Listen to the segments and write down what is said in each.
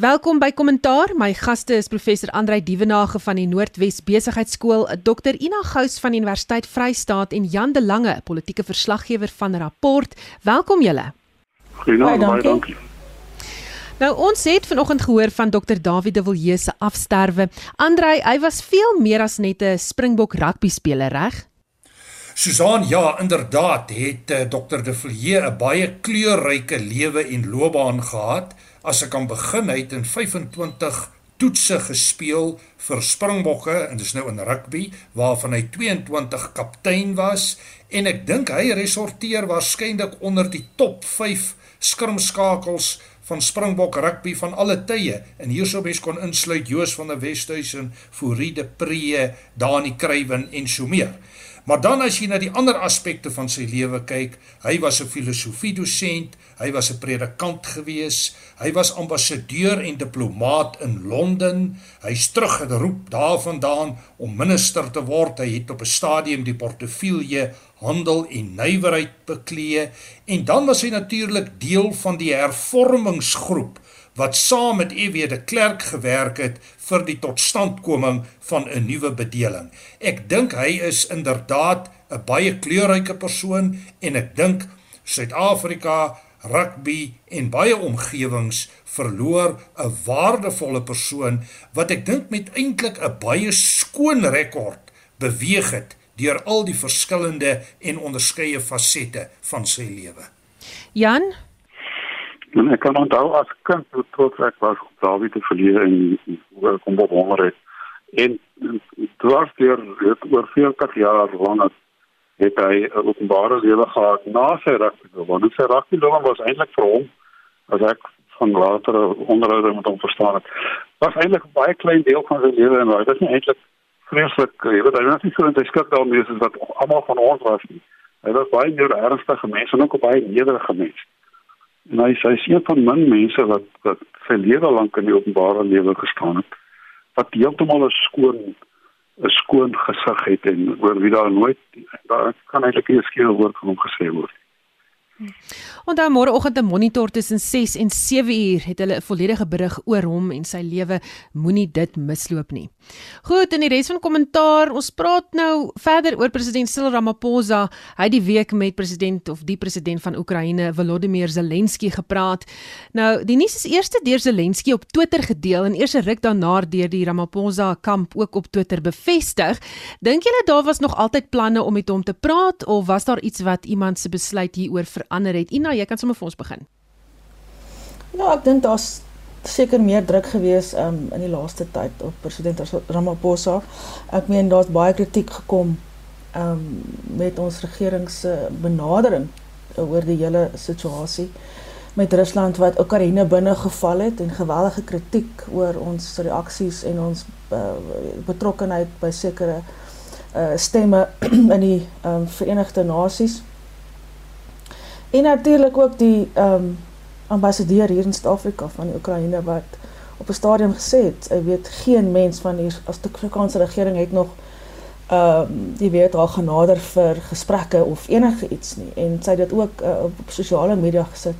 Welkom by Kommentaar. My gaste is professor Andrei Dievenage van die Noordwes Besigheidsskool, Dr Ina Gous van Universiteit Vrystaat en Jan de Lange, politieke verslaggewer van Rapport. Welkom julle. Goeienaand, baie dankie. Nou ons het vanoggend gehoor van Dr David de Villiers se afsterwe. Andrei, hy was veel meer as net 'n Springbok rugby speler, reg? Susan, ja, inderdaad het uh, Dr de Villiers 'n baie kleurryke lewe en loopbaan gehad. As ek kan begin, hy het in 25 toetse gespeel vir Springbokke en dis nou in rugby waarvan hy 22 kaptein was en ek dink hy resorteer waarskynlik onder die top 5 skrimskakels van Springbok rugby van alle tye en hierso mens kon insluit Joos van der Westhuizen, Fourie de Pre, Dani Kruiven en so meer. Maar dan as jy na die ander aspekte van sy lewe kyk, hy was 'n filosofie dosent, hy was 'n predikant gewees, hy was ambassadeur en diplomaat in Londen. Hy's teruggeroep daarvandaan om minister te word. Hy het op 'n stadium die portefeulje handel en nywerheid beklee en dan was hy natuurlik deel van die hervormingsgroep wat saam met EW de Klerk gewerk het vir die totstandkoming van 'n nuwe bedeling. Ek dink hy is inderdaad 'n baie kleurryke persoon en ek dink Suid-Afrika rugby en baie omgewings verloor 'n waardevolle persoon wat ek dink met eintlik 'n baie skoon rekord beweeg het deur al die verskillende en onderskeie fasette van sy lewe. Jan, En ek kan onthou as kind hoe trots ek was op David te verleer en hoe kom op honger het. En dwars deur het oor 40 jaar lank het hy 'n openbare lewe gehad na sy rugby. Want sy rugby loopbaan was eintlik vir hom as ek van latere onderhoude met hom verstaan het. Was eintlik 'n baie klein deel van sy lewe en hy was nie eintlik vreeslik, jy weet, hy was nie so inteskik daarmee soos wat almal van ons was nie. Hy was baie meer ernstige mens en ook 'n baie nederige mens. En hy sê hy is van min mense wat wat sy lewe lank in die openbare lewe gestaan het wat heeltemal 'n skoon 'n skoon gesig het en oor wie daar nooit daar kan eintlik nie 'n skewe woord van hom gesê word. Dan môreoggend 'n monitor tussen 6 en 7 uur het hulle 'n volledige berig oor hom en sy lewe. Moenie dit misloop nie. Goed, in die res van kommentaar, ons praat nou verder oor president Cyril Ramaphosa. Hy het die week met president of die president van Oekraïne, Volodymyr Zelensky gepraat. Nou, die nuus is eers deur Zelensky op Twitter gedeel en eers 'n ruk daarna deur die Ramaphosa kamp ook op Twitter bevestig. Dink julle daar was nog altyd planne om met hom te praat of was daar iets wat iemand se besluit hieroor verander het? Ina, jy kan sommer vir ons begin. Ja, ek dink daar's seker meer druk gewees um, in die laaste tyd op president Ramaphosa. Ek meen daar's baie kritiek gekom um, met ons regering se benadering oor die hele situasie met Rusland wat Oekraïne binne geval het en geweldige kritiek oor ons reaksies en ons uh, betrokkenheid by sekere uh, stemme in die um, Verenigde Nasies. En natuurlik ook die ehm um, ambassadeur hier in Suid-Afrika van die Oekraïne wat op 'n stadium gesê het, hy weet geen mens van hier as die Afrikaanse regering het nog ehm um, jy weet al genader vir gesprekke of enige iets nie. En sy het dit ook uh, op sosiale media gesit.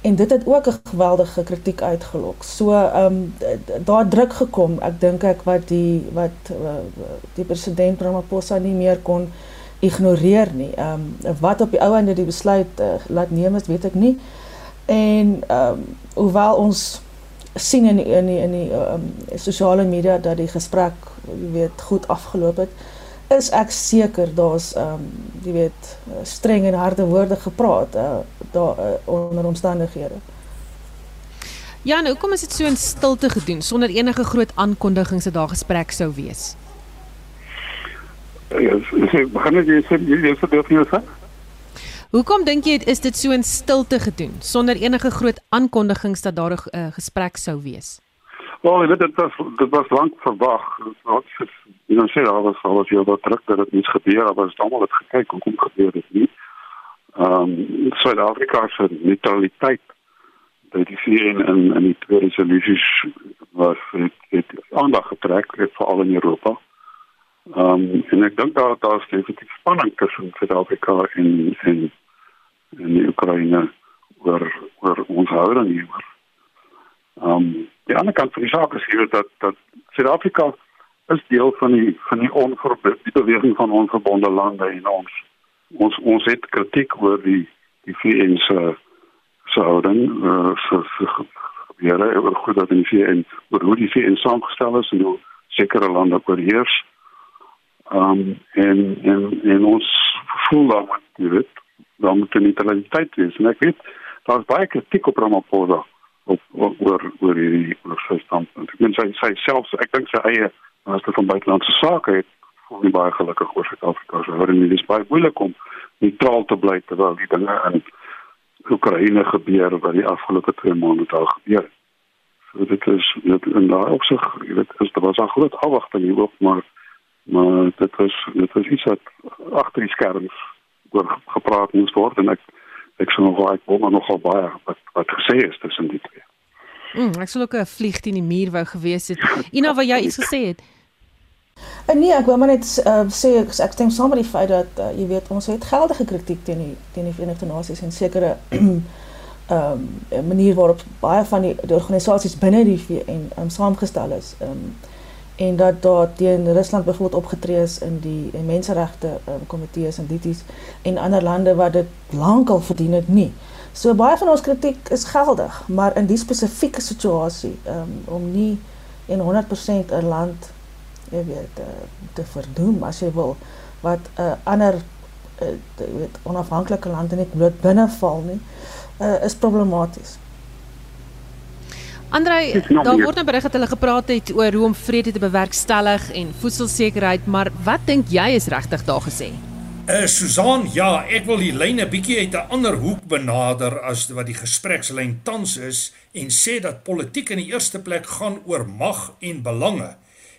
En dit het ook 'n geweldige kritiek uitgelok. So ehm um, daar druk gekom, ek dink ek wat die wat uh, die president Ramaphosa nie meer kon ignoreer nie. Ehm um, wat op die ou einde die besluit uh, laat neem is, weet ek nie. En ehm um, hoewel ons sien in die, in die, in die um, sosiale media dat die gesprek, jy weet, goed afgeloop het, is ek seker daar's ehm um, jy weet streng en harde woorde gepraat uh, daar uh, onder omstandighede. Ja, nou kom as dit so in stilte gedoen sonder enige groot aankondigings dat daar gesprek sou wees. Ja, ek begin net jy sê jy sê dit nie so. Hoekom dink jy is dit so in stilte gedoen sonder enige groot aankondigings dat daar 'n uh, gesprek sou wees? Wel, ek weet dit was dit was lank verwag. Wat is jy nou sê daar was al wat jy wat druk dat dit nie gebeur het, was almal het gekyk hoe kom gebeur dit nie. Ehm um, Suid-Afrika se neutraliteit by die VN en en die twee resolusies was het, het aandag getrek veral in Europa. Ehm um, en ek dink daar daar's definitief spanning tussen Suid-Afrika en en en die Oekraïne oor oor ons houding hieroor. Ehm um, die ander kant van die saak is hier dat dat Suid-Afrika is deel van die van die onverbonde beweging van onverbonde lande en ons ons ons het kritiek oor die die VN se se houding uh, so, gebeure oor goed dat die VN oor hoe die VN saamgestel is en hoe sekere lande oorheers. Um, en en en ons voel dan met dit dan moet die neutraliteit wees. En ek weet daar's baie kritiek op Ramaphosa op oor oor hierdie oor sy standpunt. Ek meen sy sy selfs ek dink sy eie minister van buitelandse sake het voel nie baie gelukkig oor Suid-Afrika se houding nie. Dit is baie moeilik om neutraal te bly terwyl die dinge in Oekraïne gebeur wat die afgelope 2 maande daar gebeur. So dit is dit in daai opsig, jy weet, is daar was 'n groot afwagting hierop, maar maar dit was dit was iets wat agter die skerms oor gepraat moes word en ek ek sou nog baie wou nogal baie wat wat gesê is tussen die twee. Mm, ek sou ook 'n vlieg teen die muur wou gewees het. Ina, wat jy iets gesê het? En nee, ek wil maar net uh, sê ek, ek stem saam met die feit dat uh, jy weet ons het geldige kritiek teen die teen die Verenigde Nasies en sekere ehm um, manier waarop baie van die, die organisasies binne die VN um, saamgestel is. Ehm um, en dat daar teen Rusland byvoorbeeld opgetree is in die in menseregte um, komitees en dities en ander lande wat dit lankal verdien het nie. So baie van ons kritiek is geldig, maar in die spesifieke situasie um, om nie in 100% 'n land jy weet uh, te verdoem as jy wil wat 'n uh, ander uh, jy weet onafhanklike lande net bloot binneval nie uh, is problematies. Andrei, daar word nou berig dat hulle gepraat het oor hoe om vrede te bewerkstellig en voedselsekerheid, maar wat dink jy is regtig daar gesê? Uh Susan, ja, ek wil die lyne bietjie uit 'n ander hoek benader as wat die gesprekslyn tans is en sê dat politiek in die eerste plek gaan oor mag en belange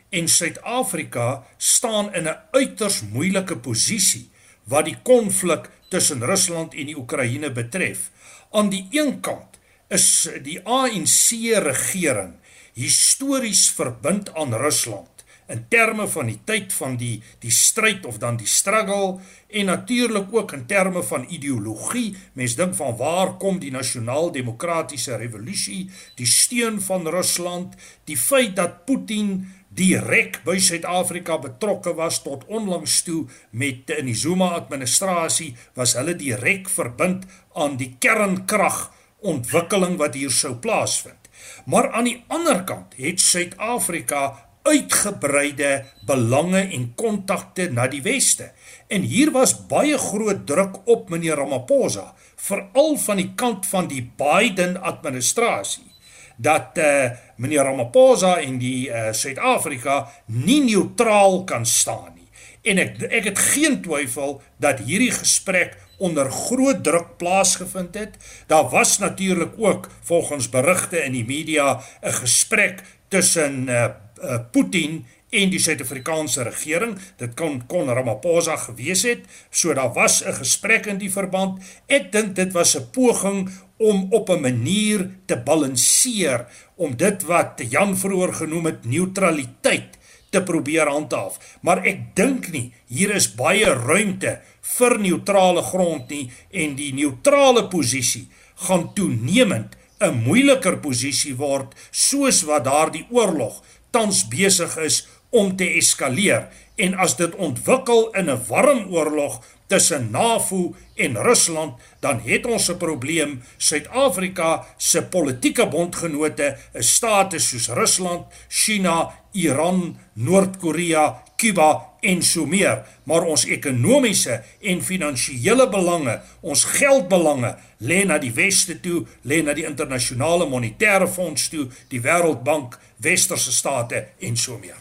en Suid-Afrika staan in 'n uiters moeilike posisie wat die konflik tussen Rusland en die Oekraïne betref. Aan die een kant is die ANC regering histories verbind aan Rusland in terme van die tyd van die die stryd of dan die struggle en natuurlik ook in terme van ideologie. Mens dink van waar kom die nasionaal-demokratiese revolusie, die steun van Rusland, die feit dat Putin direk by Suid-Afrika betrokke was tot onlangs toe met in die Zuma administrasie was hulle direk verbind aan die kernkrag ontwikkeling wat hier sou plaasvind. Maar aan die ander kant het Suid-Afrika uitgebreide belange en kontakte na die weste. En hier was baie groot druk op meneer Ramaphosa, veral van die kant van die Biden administrasie dat uh, meneer Ramaphosa en die uh, Suid-Afrika nie neutraal kan staan nie. En ek ek het geen twyfel dat hierdie gesprek onder groot druk plaasgevind het. Daar was natuurlik ook volgens berigte in die media 'n gesprek tussen uh, uh, Putin en die Suid-Afrikaanse regering. Dit kon kon Ramaphosa gewees het. So daar was 'n gesprek in die verband. Ek dink dit was 'n poging om op 'n manier te balanseer om dit wat Jan vroeër genoem het neutraliteit te probeer handhaaf. Maar ek dink nie hier is baie ruimte vir neutrale grond nie en die neutrale posisie gaan toenemend 'n moeiliker posisie word soos wat daardie oorlog tans besig is om te eskaleer en as dit ontwikkel in 'n warm oorlog tussen NAVO en Rusland, dan het ons 'n probleem. Suid-Afrika se politieke bondgenote is state soos Rusland, China, Iran, Noord-Korea, Kuba en so meer, maar ons ekonomiese en finansiële belange, ons geldbelange lê na die weste toe, lê na die internasionale monetaire fonds toe, die Wêreldbank, westerse state en so meer.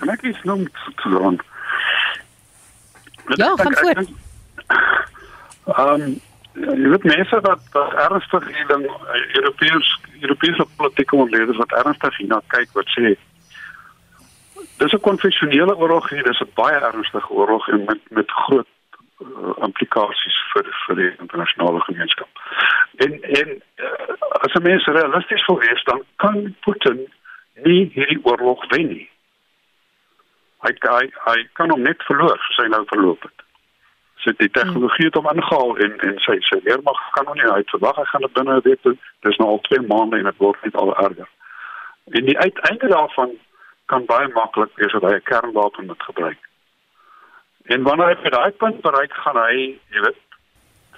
Kan ek iets noem te rond? Ja, gaan voort. Ehm um, jy weet mense wat, wat ernstig hierin Europeërs Europese politieke leerders wat ernstig hierna kyk wat sê dis 'n konvensionele oorlog hier, dis 'n baie ernstige oorlog en met met groot uh, implikasies vir vir die internasionale gemeenskap. En en uh, as 'n mens realisties wil wees, dan kan Putin nie hierdie oorlog wen nie. Hy hy hy kan hom net verloor, sy nou verloop het. sy die tegnologie het hom ingehaal en en sy sy weermag kan nog nie uit verwag hy gaan dit binne 'n week doen dis nou al 2 maande en dit word net al erger. En die uiteinde daarvan kan baie maklik wees dat hy 'n kernwapen moet gebruik. En wanneer hy by daai punt bereik gaan hy jy weet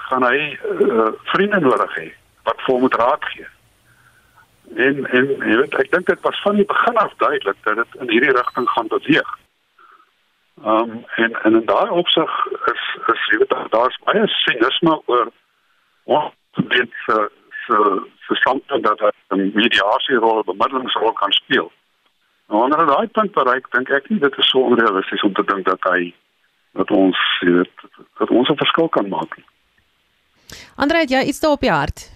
gaan hy uh, vriende nodig hê wat vir hom moet raad gee. En en jy weet ek dink dit was van die begin af duidelik dat dit in hierdie rigting gaan beweeg Ehm um, en en in daai opsig is is jy weet daar's baie sinisme oor wat dit se se se standpunt dat hy 'n mediasie rol, 'n bemiddelingsrol kan speel. Nou wanneer hy daai punt bereik, dink ek nie dit is so onrealisties om te dink dat hy dat ons weet dat ons 'n verskil kan maak nie. Andre, het jy iets daarop die hart?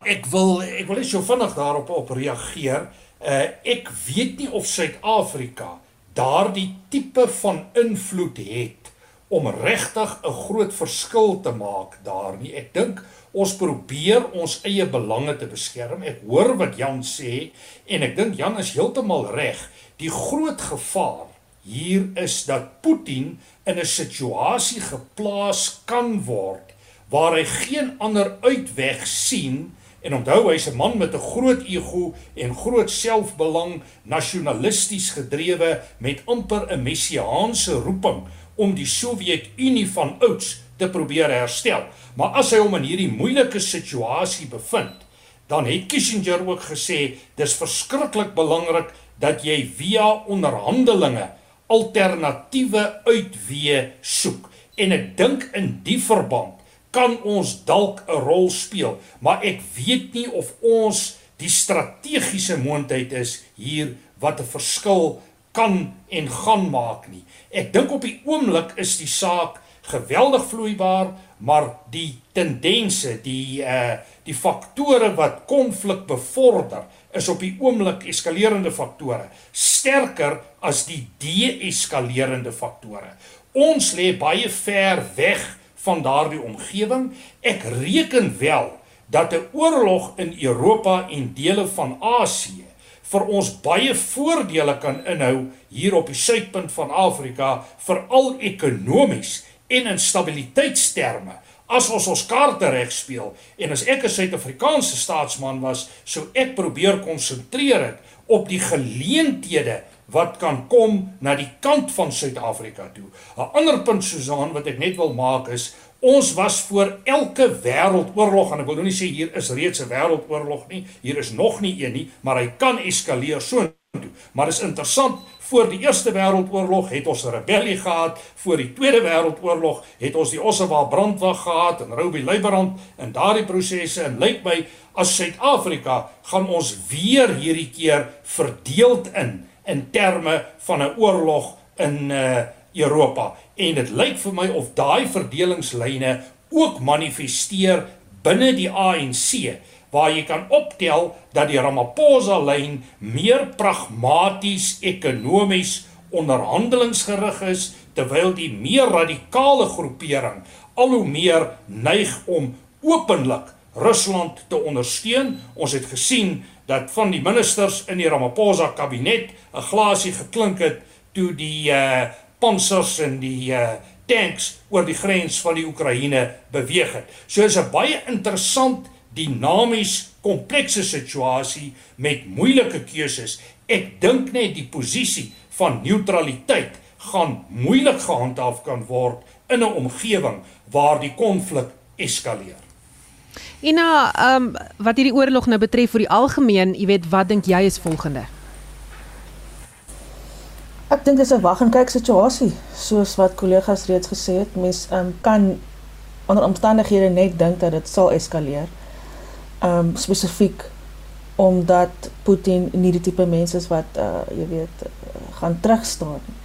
Ek wil ek wil net so vinnig daarop op reageer. Uh ek weet nie of Suid-Afrika daardie tipe van invloed het om regtig 'n groot verskil te maak daar nie. Ek dink ons probeer ons eie belange te beskerm. Ek hoor wat Jan sê en ek dink Jan is heeltemal reg. Die groot gevaar hier is dat Putin in 'n situasie geplaas kan word waar hy geen ander uitweg sien En onthou hy's 'n man met 'n groot ego en groot selfbelang, nasionalisties gedrewe met amper 'n messiaanse roeping om die Sowjetunie van ouds te probeer herstel. Maar as hy hom in hierdie moeilike situasie bevind, dan het Kissinger ook gesê dis verskriklik belangrik dat jy via onderhandelinge alternatiewe uitweë soek. En ek dink in die verband kan ons dalk 'n rol speel, maar ek weet nie of ons die strategiese moontlikheid is hier wat 'n verskil kan en gaan maak nie. Ek dink op die oomblik is die saak geweldig vloeibaar, maar die tendense, die uh die faktore wat konflik bevorder, is op die oomblik eskalerende faktore, sterker as die de-eskalerende faktore. Ons lê baie ver weg van daardie omgewing. Ek reken wel dat 'n oorlog in Europa en dele van Asië vir ons baie voordele kan inhou hier op die suidpunt van Afrika, veral ekonomies en in stabiliteitsterme. As ons ons kaarte reg speel en as ek 'n Suid-Afrikaanse staatsman was, sou ek probeer konsentreer op die geleenthede wat kan kom na die kant van Suid-Afrika toe. 'n Ander punt Susan wat ek net wil maak is ons was voor elke wêreldoorlog en ek wil nou nie sê hier is reeds 'n wêreldoorlog nie, hier is nog nie een nie, maar hy kan eskaleer so toe. Maar is interessant, voor die Eerste Wêreldoorlog het ons 'n rebellie gehad, voor die Tweede Wêreldoorlog het ons die Ossewa brandwag gehad en Robbie Leiberand in daardie prosesse en lyk my as Suid-Afrika gaan ons weer hierdie keer verdeeld in in terme van 'n oorlog in uh Europa. En dit lyk vir my of daai verdelingslyne ook manifesteer binne die ANC waar jy kan optel dat die Ramaphosa lyn meer pragmaties ekonomies onderhandelingsgerig is terwyl die meer radikale groepering al hoe meer neig om openlik Rusland te ondersteun. Ons het gesien dat van die ministers in die Ramaphosa kabinet 'n glasie geklink het toe die uh pansers en die uh tanks oor die grens van die Oekraïne beweeg het. So is 'n baie interessant dinamies komplekse situasie met moeilike keuses. Ek dink net die posisie van neutraliteit gaan moeilik gehandhaaf kan word in 'n omgewing waar die konflik eskaleer. Ina, ehm um, wat hierdie oorlog nou betref vir die algemeen, jy weet, wat dink jy is volgende? Ek dink dit is 'n wag en kyk situasie, soos wat kollegas reeds gesê het. Mens ehm um, kan onder omstandighede net dink dat dit sal eskaleer. Ehm um, spesifiek omdat Putin nie die tipe mens is wat uh jy weet uh, gaan terugstaan nie.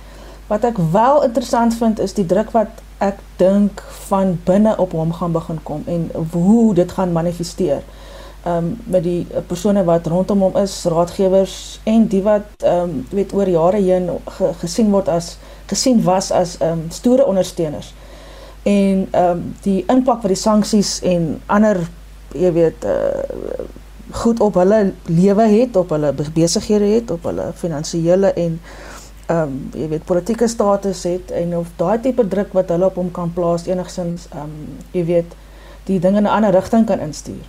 Wat ek wel interessant vind is die druk wat ek dink van binne op hom gaan begin kom en hoe dit gaan manifesteer. Ehm um, met die persone wat rondom hom is, raadgewers en die wat ehm um, weet oor jare heen ge, gesien word as gesien was as ehm um, stoere ondersteuners. En ehm um, die impak wat die sanksies en ander jy weet uh, goed op hulle lewe het, op hulle besighede het, op hulle finansiële en ehm um, jy weet politieke status het en of daai tipe druk wat hulle op hom kan plaas enigsins ehm um, jy weet die dinge in 'n ander rigting kan instuur.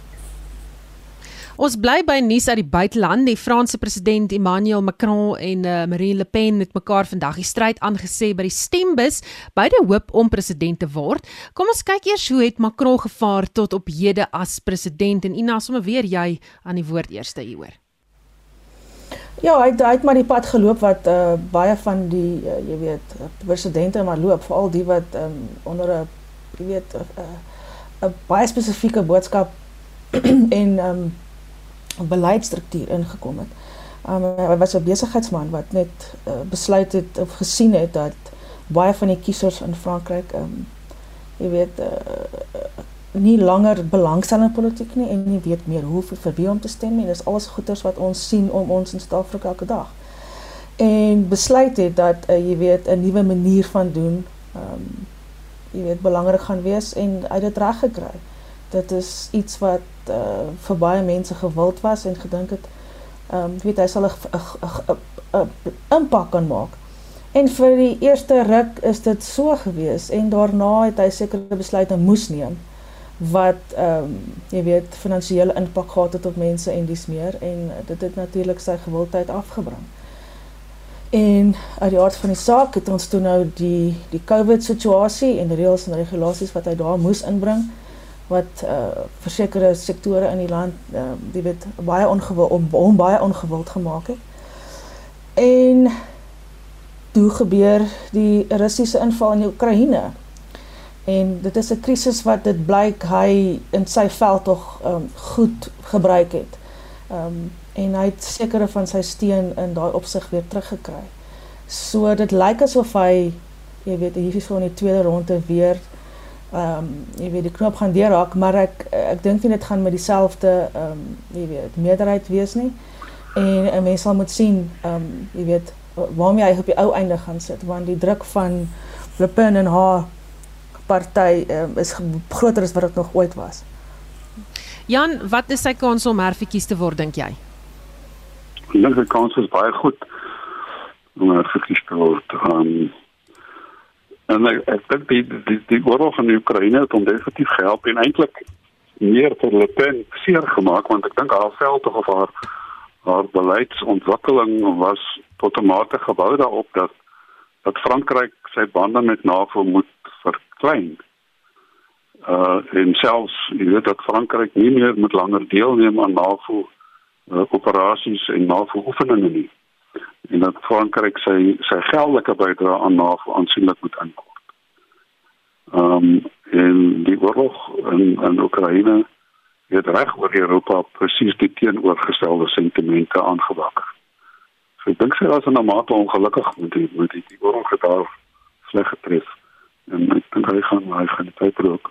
Ons bly by nuus uit die buiteland. Die Franse president Emmanuel Macron en uh, Marine Le Pen het mekaar vandag die stryd aangesê by die stembus, beide hoop om president te word. Kom ons kyk eers hoe het Macron gevaar tot op hede as president en Ina sommer weer jy aan die woord eerste hieroor. Ja, hy hy het maar die pad geloop wat uh, baie van die uh, jy weet presidente maar loop, veral die wat um, onder 'n jy weet 'n baie spesifieke boodskap en um, beleidsstruktuur ingekom het. Um, hy was 'n besigheidsman wat net uh, besluit het of gesien het dat baie van die kiesers in Frankryk um jy weet uh, nie langer belangstel in politiek nie en nie weet meer hoe vir, vir wie om te stem nie. Dis alles goeters wat ons sien om ons in Suid-Afrika elke dag. En besluit het dat uh, jy weet 'n nuwe manier van doen um jy weet belangrik gaan wees en uit dit reg gekry. Dit is iets wat uh, vir baie mense gewild was en gedink het ehm um, weet hy sal 'n impak kan maak. En vir die eerste ruk is dit so gewees en daarna het hy sekere besluite moes neem wat ehm um, jy weet finansiële impak gehad het op mense en dis meer en dit het natuurlik sy gewildheid afgebring. En uit die aard van die saak het ons toe nou die die COVID situasie en reëls en regulasies wat hy daar moes inbring wat uh versekerde sektore in die land uh die weet baie ongewild om hom baie ongewild gemaak het. En toe gebeur die Russiese inval in Oekraïne. En dit is 'n krisis wat dit blyk hy in sy veld tog um goed gebruik het. Um en hy het sekere van sy steun in daai opsig weer teruggekry. So dit lyk asof hy jy weet hier is so in die tweede ronde weer ehm um, jy weet die knop gaan deurhaak, maar ek ek dink nie dit gaan met dieselfde ehm um, jy weet meerderheid wees nie. En 'n mens sal moet sien ehm um, jy weet waarmee hy op die ou einde gaan sit want die druk van Pen en haar party um, is groter as wat dit nog ooit was. Jan, wat is sy kans om herverkies te word dink jy? Ek dink sy kans is baie goed om herverkies te word. Um, En ek ek dink die die die oorlog in die Oekraïne het hom definitief gehelp en eintlik meer vir Le Pen seer gemaak want ek dink haar veld of haar haar beleidsontwikkeling was tot 'n mate gebou daarop dat dat Frankryk sy bande met NAVO moet verklein. Uh en selfs jy weet dat Frankryk nie meer met langer deelneem aan NAVO uh, operasies en NAVO oefeninge nie en dat Frankryk sy sy geldelike bydrae aan NAVO aansienlik moet inkort. Ehm um, en die oorlog in in Oekraïne het reg oor Europa presies die teenoorgestelde sentimente aangewakker. So ek dink sy was in 'n mate ongelukkig met die met die, die oorlog het daar sleg getref. En ek dink hy gaan hy gaan die tyd ook.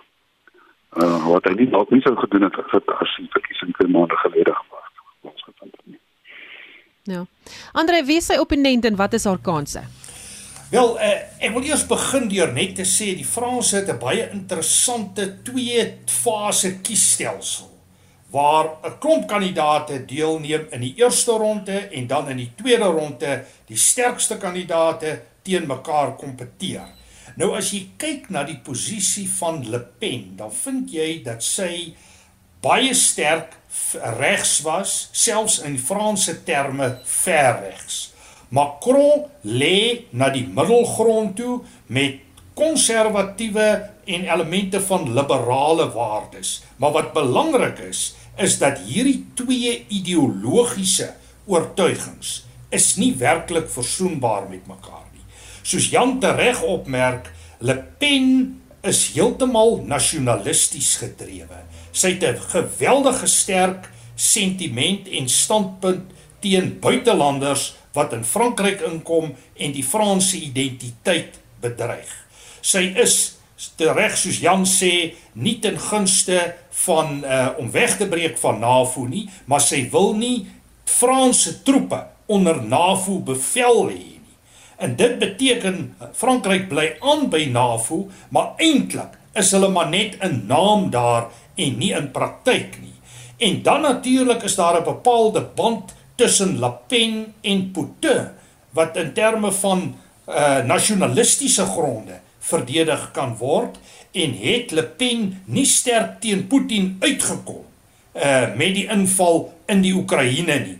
Uh wat hy nie dalk nie sou gedoen het as hy verkiesing twee maande gelede gemaak het. Ja. Andre, wie is sy opponent en wat is haar kansse? Wel, uh, ek wil eers begin deur net te sê die Franse het 'n baie interessante twee fase kiesstelsel waar 'n klomp kandidate deelneem in die eerste ronde en dan in die tweede ronde die sterkste kandidate teen mekaar kompeteer. Nou as jy kyk na die posisie van Le Pen, dan vind jy dat sy baie sterk regs was, selfs in Franse terme ver regs. Macron lê na die middelgrond toe met konservatiewe en elemente van liberale waardes. Maar wat belangrik is, is dat hierdie twee ideologiese oortuigings is nie werklik versoenbaar met mekaar. Soos Jan tereg opmerk, Le Pen is heeltemal nasionalisties gedrewe. Sy het 'n geweldige sterk sentiment en standpunt teen buitelanders wat in Frankryk inkom en die Franse identiteit bedreig. Sy is reg soos Jan sê nie ten gunste van uh om weg te breek van NAVO nie, maar sy wil nie Franse troepe onder NAVO bevel hê. En dit beteken Frankryk bly aan by NAVO, maar eintlik is hulle maar net 'n naam daar en nie in praktyk nie. En dan natuurlik is daar 'n bepaalde band tussen La Pen en Poutin wat in terme van uh nasionalistiese gronde verdedig kan word en het Le Pen nie sterk teen Putin uitgekom uh met die inval in die Oekraïne nie.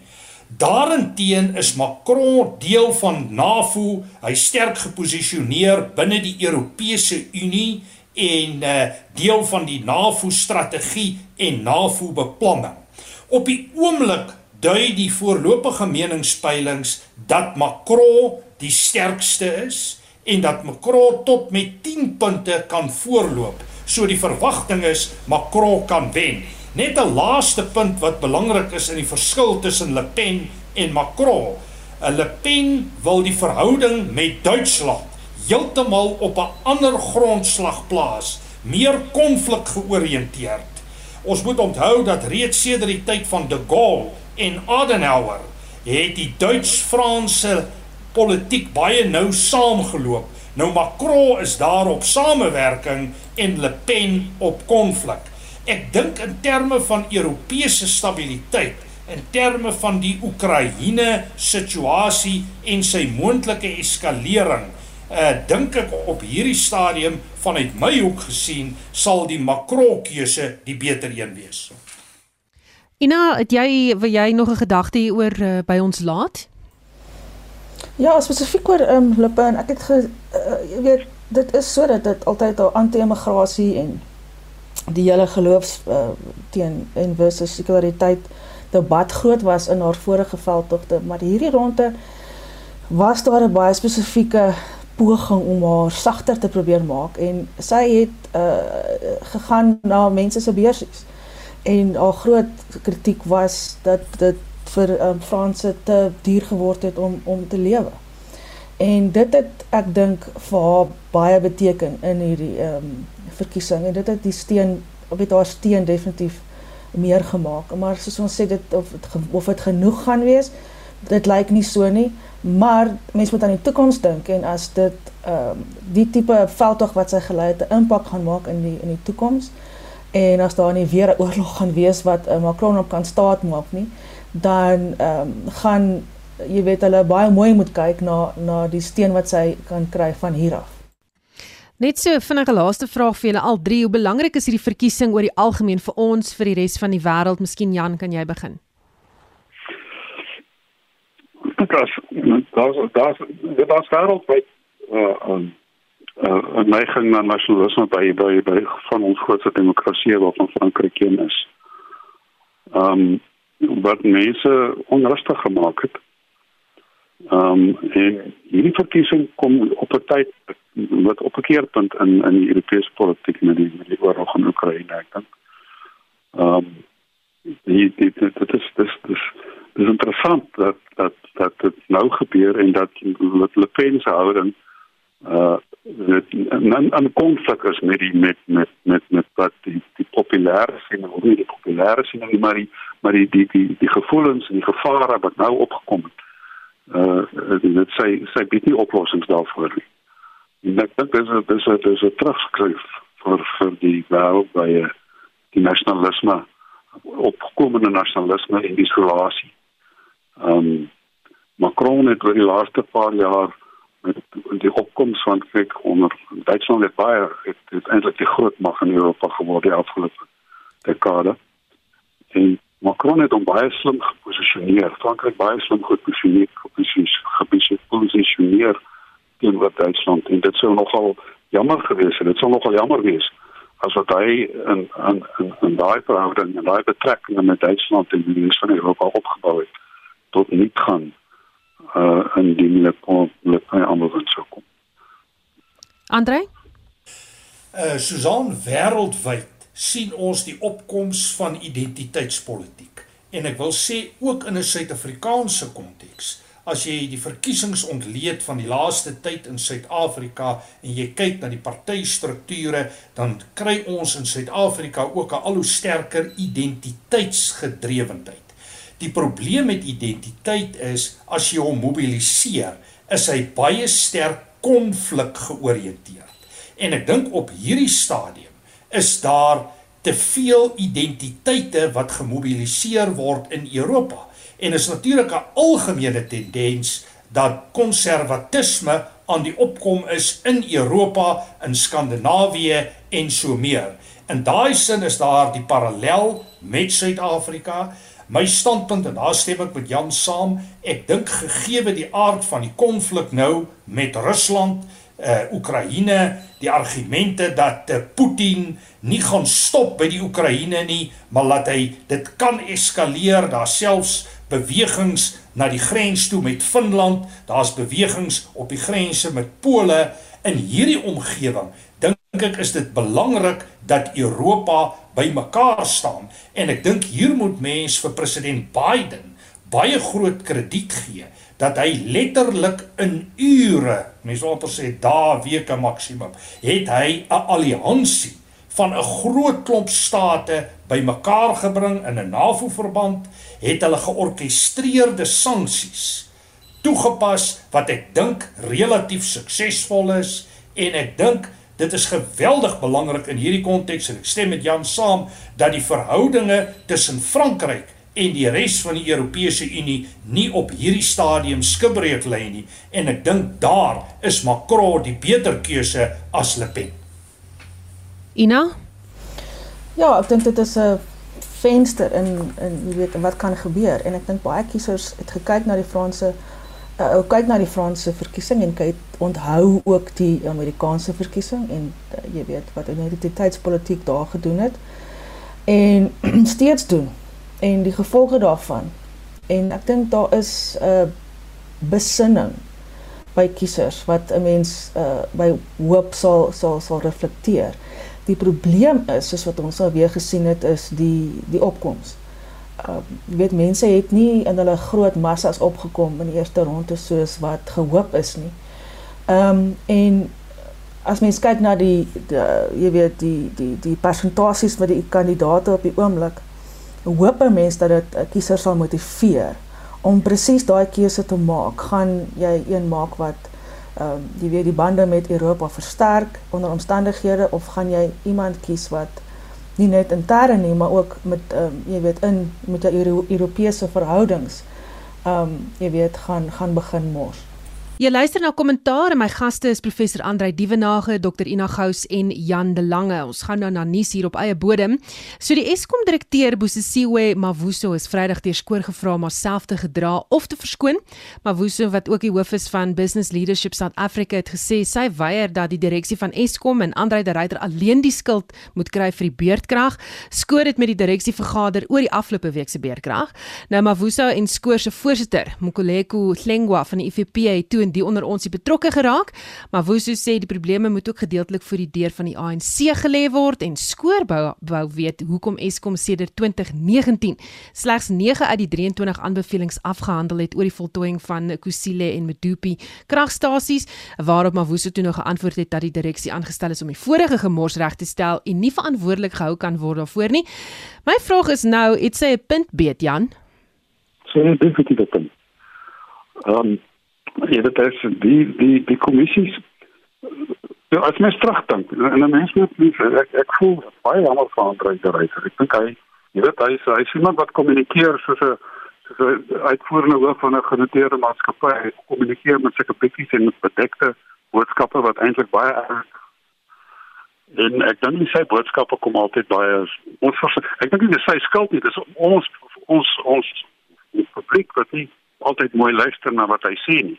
Daarenteen is Macron deel van NAVO, hy sterk geposisioneer binne die Europese Unie en uh deel van die NAVO strategie en NAVO beplanning. Op die oomblik dui die voorlopige meningspeilings dat Macron die sterkste is en dat Macron tot met 10 punte kan voorloop. So die verwagting is Macron kan wen. Net 'n laaste punt wat belangrik is in die verskil tussen Le Pen en Macron. Le Pen wil die verhouding met Duitsland heeltemal op 'n ander grondslag plaas, meer konflik georiënteerd. Ons moet onthou dat reeds sedert die tyd van De Gaulle en Adenauer het die Duits-Franse politiek baie nou saamgeloop. Nou Macron is daar op samewerking en Le Pen op konflik. Ek dink in terme van Europese stabiliteit, in terme van die Oekraïne situasie en sy moontlike eskalering, uh dink ek op hierdie stadium vanuit my hoek gesien sal die Macron keuse die beter een wees. Ina, het jy wil jy nog 'n gedagte hier oor uh, by ons laat? Ja, spesifiek oor ehm um, Lippe en ek het ge uh, jy weet dit is sodat dit altyd al anti-immigrasie en die hele geloofs uh, teen en versus sekulariteit debat groot was in haar vorige veldtogte, maar hierdie ronde was daar 'n baie spesifieke poging om haar sagter te probeer maak en sy het uh gegaan na mense se beursies. En haar groot kritiek was dat dit vir um, Franse te duur geword het om om te lewe. En dit het ek dink vir haar baie beteken in hierdie ehm um, verkiesing. En dit het die steen op het haar steen definitief meer gemaak. Maar soos ons sê dit of het, of dit genoeg gaan wees, dit lyk nie so nie. Maar mens moet aan die toekoms dink en as dit ehm um, die tipe veldtog wat sy gelei het 'n impak gaan maak in die in die toekoms. En as daar nie weer 'n oorlog gaan wees wat uh, Macron op kan staat maak nie dan ehm um, gaan jy weet hulle baie mooi moet kyk na na die steen wat sy kan kry van hier af Net so vinnige laaste vraag vir julle al drie hoe belangrik is hierdie verkiesing oor die algemeen vir ons vir die res van die wêreld miskien Jan kan jy begin daar's daar's daar's daar's wêreldwyd uh um uh 'n neiging na nasionalisme by by by van ons grootste demokrasie wat van Frankryk een is. Um wat mense onrustig gemaak het. Um en hierdie verkiesing kom op 'n tyd wat op 'n keerpunt in in die Europese politiek met die met die oorlog in Oekraïne ek dink. Um dit dit dit is dis dis dis interessant dat dat dat dit nou gebeur en dat Le Pen se houding uh dit 'n konflik is met die met met met met wat die die populêre sien nie die populêre sien maar die maar die die die die gevoelens en die gevare wat nou opgekom het uh dit sê sê bietjie nie oplossings daarvoor nie. En ek dink dis dis dis 'n terugskryf vir vir die wêreld by uh, die nasionalisme opkomende nasionalisme en isolasie. Ehm um, Macron het oor die laaste paar jaar met die opkoms van kyk onder Duitsland het baie het, het eintlik die groot mag in Europa geword die afgelope dekade. En Macron het hom baie slim geposisioneer. Frankryk baie slim geposisioneer, geposisioneer teenoor Duitsland en dit sou nogal jammer gewees het. Dit sou nogal jammer wees as wat hy in in in, in daai verhouding en daai betrekkinge met Duitsland en die res van Europa opgebou het tot nie gaan uh in die net andersins sou kom. Andre? Uh Susan wêreldwyd sien ons die opkoms van identiteitspolitiek en ek wil sê ook in 'n Suid-Afrikaanse konteks as jy die verkiesings ontleed van die laaste tyd in Suid-Afrika en jy kyk na die partystrukture, dan kry ons in Suid-Afrika ook 'n al hoe sterker identiteitsgedrewendheid. Die probleem met identiteit is as jy hom mobiliseer, is hy baie sterk konflik georiënteerd. En ek dink op hierdie stadium is daar te veel identiteite wat gemobiliseer word in Europa en is natuurlik 'n algemene tendens dat konservatisme aan die opkom is in Europa, in Skandinawië en so meer. In daai sin is daar die parallel met Suid-Afrika. My standpunt en daar stem ek met Jan saam. Ek dink gegeewe die aard van die konflik nou met Rusland, uh Oekraïne, die argumente dat uh, Putin nie gaan stop by die Oekraïne nie, maar laat hy dit kan eskaleer, daar selfs bewegings na die grens toe met Finland, daar's bewegings op die grense met Pole in hierdie omgewing. Dink ek is dit belangrik dat Europa bymekaar staan. En ek dink hier moet mens vir president Biden baie groot krediet gee dat hy letterlik in ure, mense wil sê dae, weke maksimum, het hy 'n alliansie van 'n groot klomp state bymekaar gebring in 'n NAVO-verband, het hulle georkestreerde sanksies toegepas wat ek dink relatief suksesvol is en ek dink dit is geweldig belangrik in hierdie konteks en ek stem met Jan saam dat die verhoudinge tussen Frankryk en die res van die Europese Unie nie op hierdie stadium skibreek lê nie en ek dink daar is Macron die beter keuse as Le Pen. Ina? Ja, ek dink dit is 'n venster in in jy weet wat kan gebeur en ek dink baie kiesers het gekyk na die Franse uh, kyk na die Franse verkiesing en kyk onthou ook die Amerikaanse verkiesing en uh, jy weet wat identiteitspolitiek daar gedoen het en steeds doen en die gevolge daarvan en ek dink daar is 'n uh, besinning by kiesers wat 'n mens uh, by hoop sal sal sal reflekteer die probleem is soos wat ons al weer gesien het is die die opkoms. Uh jy weet mense het nie in hulle groot massas opgekom in die eerste ronde soos wat gehoop is nie. Ehm um, en as mens kyk na die, die jy weet die die die persentasies wat die kandidaate op die oomblik hoop 'n mens dat dit kiesers sal motiveer om presies daai keuse te maak. Gaan jy een maak wat ehm um, jy weet die bande met Europa versterk onder omstandighede of gaan jy iemand kies wat nie net intern nie maar ook met ehm um, jy weet in met die Euro Europese verhoudings ehm um, jy weet gaan gaan begin mors. Jy luister na kommentaar en my gaste is professor Andrei Dievenage, Dr Ina Gous en Jan de Lange. Ons gaan nou na nuus hier op eie bodem. So die Eskom direkteur Bosisiwe Mavuso is Vrydag deur skoor gevra om homself te gedra of te verskoon. Mavuso wat ook die hoof is van Business Leadership South Africa het gesê sy weier dat die direksie van Eskom en Andrei de Ruyter alleen die skuld moet kry vir die beurtkrag. Skoor het met die direksie vergader oor die afgelope week se beurtkrag. Nou Mavuso en skoor se voorsitter, Mokoleko Hlengwa van die IFP het toe die onder ons die betrokke geraak, maar Woeso sê die probleme moet ook gedeeltelik voor die deur van die ANC gelê word en skoorbou wou weet hoekom Eskom sedert 2019 slegs 9 uit die 23 aanbevelings afgehandel het oor die voltooiing van Kusile en Medupi kragstasies, waarop Mavuso toe nog geantwoord het dat die direksie aangestel is om die vorige gemors reg te stel en nie verantwoordelik gehou kan word daarvoor nie. My vraag is nou, het sy 'n punt beet Jan? Sy het definitief 'n punt. Ehm um, Ja, dit is die die die kommissies Ja, as mens terugdink, en mens moet nie ek ek voel baie jammer vir Andre de Ruyter. Ek dink hy jy weet hy is hy is iemand wat kommunikeer soos 'n soos 'n uitvoerende hoof van 'n genoteerde maatskappy. Hy kommunikeer met sulke pikkies en met bedekte boodskappe wat eintlik baie en ek dink nie sy boodskappe kom altyd baie ons ek dink nie dis sy skuld nie, dis ons ons ons publiek wat nie altyd mooi luister na wat hy sê nie.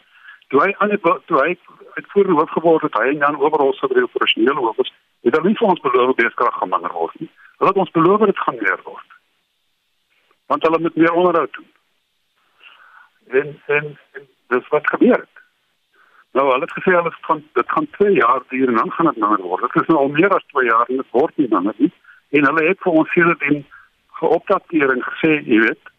Toe hy aan toe hy uitvoerende hoof geword het, hy en Jan Oberholz se drie operasionele hoofs, het hulle nie vir ons beloof beeskrag gaan minder word nie. Hulle het ons beloof dit gaan meer word. Want hulle moet meer onderhoud doen. En en, en dis wat gebeur het. Nou, hulle het gesê hulle gaan dit gaan 2 jaar duur en dan gaan dit minder word. Dit is nou al meer as 2 jaar en dit word nie minder nie. En hulle het vir ons hier dit in geopdateer en gesê, jy weet,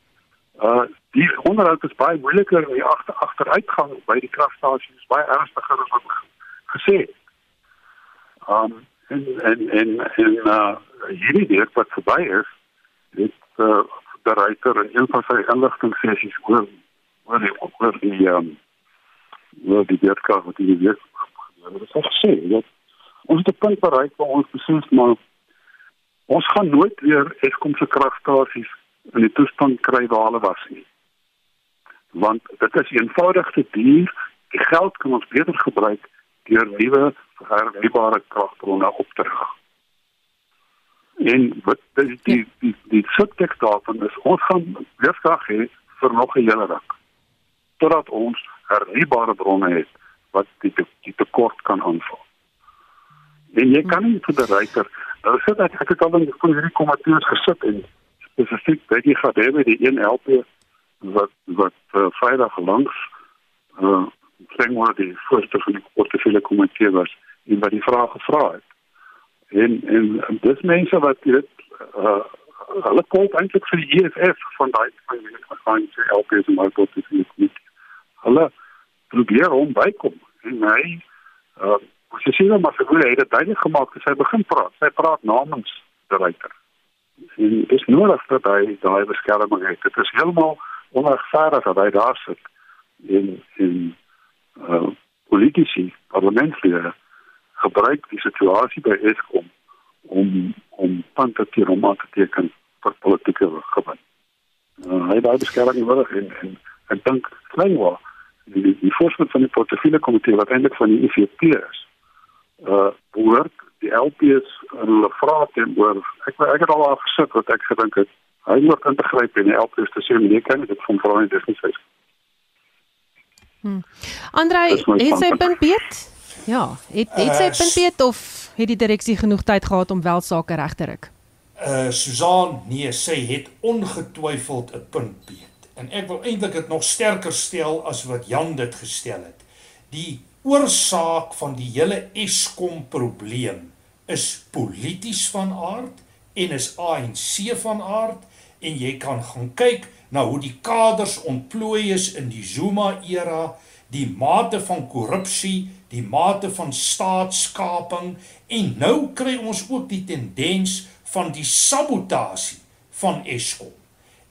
uh die onderhoud is baie moeiliker die agter agteruitgang by die kragstasies is baie ernstiger as wat gesê. Um en en en en uh hierdie week wat verby is, het uh bereiter in een van sy inligtingsessies oor oor die oor die um oor die weerkrag wat die week gebeur het. Is gesê dat ons het 'n punt bereik waar ons beslis maar ons gaan nooit weer Eskom se kragstasies in die toestand kry waar hulle was nie want dit is eenvoudig te duur. Die geld kan ons beter gebruik deur nuwe hernubare kragbronne op te rig. En wat die die die, die subtekst daarvan is ons gaan weerkrag hê vir nog 'n hele ruk totdat ons hernubare bronne het wat die die tekort kan aanvul. En jy kan nie vir die ryker, nou sit ek ek het al in hierdie komitees gesit en spesifiek by die GDB die 1 LP wat wat uh, vrydag langs uh sien wat die voorste van die portefeulje komitee was en wat die vraag gevra het. En en, dis mense wat dit uh hulle kom eintlik vir die EFF van daai van die gaan sê LPs en maar portefeulje komitee. Hulle probeer om bykom en hy uh Sy sê nou maar hê dit duidelik gemaak het sy begin praat. Sy praat namens die ryker. En dit is nodig dat hy daai beskerming het. Dit is heeltemal onregverdig dat hy daar sit en en uh, politici, parlementslede gebruik die situasie by Eskom om om punte te om te teken vir politieke gewin. Uh, hy daai beskerming nodig en en ek dink kleinwa die die voorsitter van die portefeulje komitee wat eintlik van die IFP is. Uh behoort die LPs en hulle vra teenoor ek ek het al afgesit wat ek gedink het hy moet ingryp en help is te sê nee kan dit van vrouens dis nie sê. Hm. Andrei, het sy punt beet? Ja, het het sy uh, punt beet of het die direksie genoeg tyd gehad om wel sake reg te ruk? Uh Susan, nee, sy het ongetwyfeld 'n punt beet. En ek wil eintlik dit nog sterker stel as wat Jan dit gestel het. Die oorsaak van die hele Eskom probleem is polities van aard en is ANC van aard en jy kan gaan kyk na hoe die kaders ontplooi is in die Zuma era, die mate van korrupsie, die mate van staatskaping en nou kry ons ook die tendens van die sabotasie van Eskom.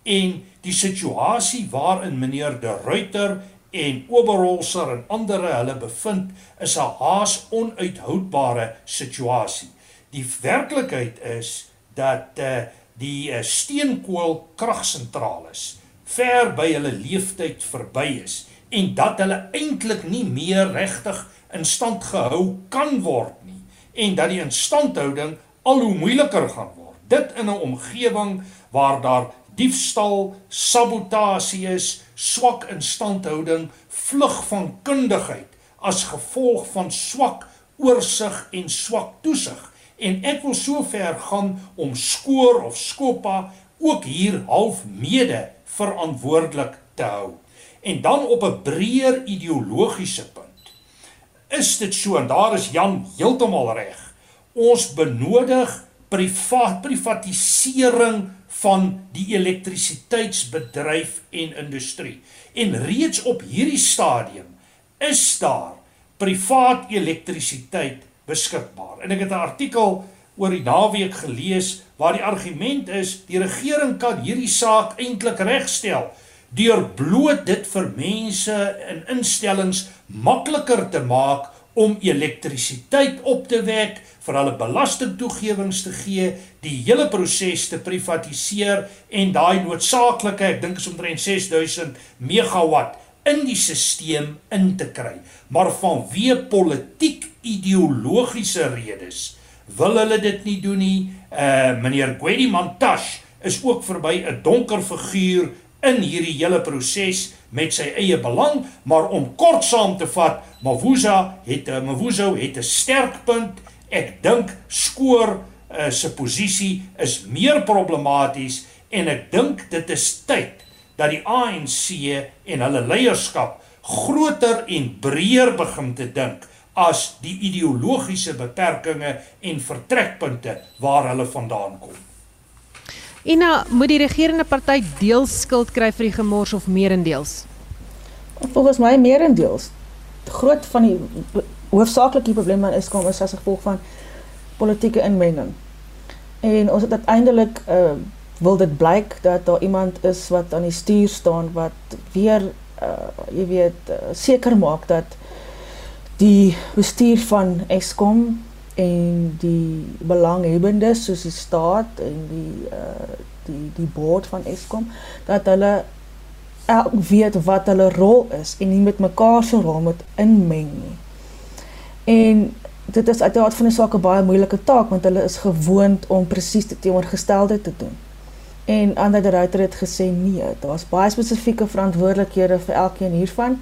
En die situasie waarin meneer De Ruyter en Oberholzer en ander hulle bevind is 'n haas onuithoudbare situasie. Die werklikheid is dat uh, die uh, steenkool kragsentrale ver by hulle leeftyd verby is en dat hulle eintlik nie meer regtig in stand gehou kan word nie en dat die instandhouding al hoe moeiliker gaan word. Dit in 'n omgewing waar daar diefstal sabotasie is swak instandhouding vlug van kundigheid as gevolg van swak oorsig en swak toesig en ek wil so ver gaan om skoor of skopa ook hier half mede verantwoordelik te hou. En dan op 'n breër ideologiese punt. Is dit so en daar is Jan heeltemal reg. Ons benodig privaat privatisering van die elektrisiteitsbedryf en industrie. En reeds op hierdie stadium is daar privaat elektrisiteit beskikbaar. En ek het 'n artikel oor die naweek gelees waar die argument is die regering kan hierdie saak eintlik regstel deur bloot dit vir mense in instellings makliker te maak om elektrisiteit op te wek vir hulle belastingtoegewings te gee, die hele proses te privatiseer en daai noodsaaklike, ek dink is omtrent 6000 megawatt in die stelsel in te kry. Maar vanweë politiek ideologiese redes wil hulle dit nie doen nie. Uh meneer Gwedi Mantashe is ook verby 'n donker figuur in hierdie hele proses met sy eie belang, maar om kort saam te vat, Mavuza het uh, Mavuzo het 'n sterk punt. Ek dink skoor uh, se posisie is meer problematies en ek dink dit is tyd dat die ANC en hulle leierskap groter en breër begin te dink as die ideologiese beperkings en vertrekpunte waar hulle vandaan kom. Ina, moet die regerende party deels skuld kry vir die gemors of meerendeels? Volgens my meerendeels. Groot van die hoofsaaklike probleme is kom is as gevolg van politieke inmenging. En ons het uiteindelik uh wil dit blyk dat daar iemand is wat aan die stuur staan wat weer uh jy weet uh, seker maak dat die bestuur van Eskom en die belanghebbendes soos die staat en die uh die die board van Eskom dat hulle elk weet wat hulle rol is en nie met mekaar se rol moet inmeng nie. En dit is uit die aard van die saak 'n baie moeilike taak want hulle is gewoond om presies die teenoorgestelde te doen. En ander die ruiter het gesê nee, daar's baie spesifieke verantwoordelikhede vir elkeen hiervan.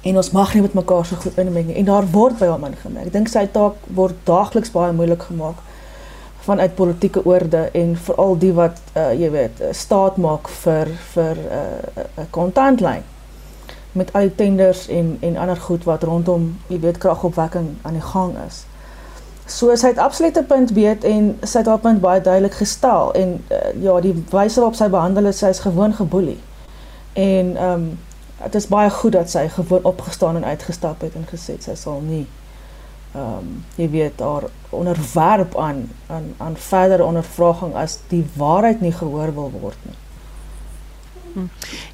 En ons mag nie met mekaar so goed inmeng nie en daar word by hom ingemerk. Ek dink sy taak word daagliks baie moeilik gemaak vanuit politieke oorde en veral die wat uh, jy weet staat maak vir vir 'n uh, 'n kontantlyn met al die tenders en en ander goed wat rondom jy weet kragopwekking aan die gang is. So sy het absoluut 'n punt weet en sy het haar punt baie duidelik gestel en uh, ja, die wyse waarop sy behandel is, sy is gewoon geboelie. En ehm um, dit is baie goed dat sy gewoon opgestaan en uitgestap het en gesê sy sal nie ehm um, jy weet daar onderwerp aan aan aan verdere ondervraging as die waarheid nie gehoor wil word nie.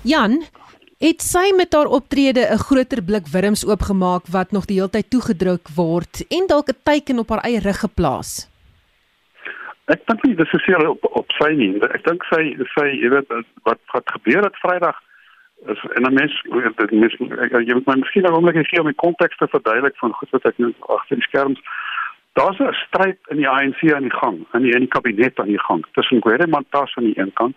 Jan, het sy met haar optrede 'n groter blik wurms oopgemaak wat nog die hele tyd toegedruk word en dalk 'n teiken op haar eie rug geplaas. Ek dink nie dis seker op op sy nie. Ek dink sy sy jy weet wat wat gebeur het Vrydag is en 'n mens dit mens jy moet my miskien 'n oomblik gee om die konteks te verduidelik van goed wat ek nou agter die skerms daar's 'n stryd in die ANC aan die gang, in die in die kabinet aan die gang tussen Gwede Mantas aan die een kant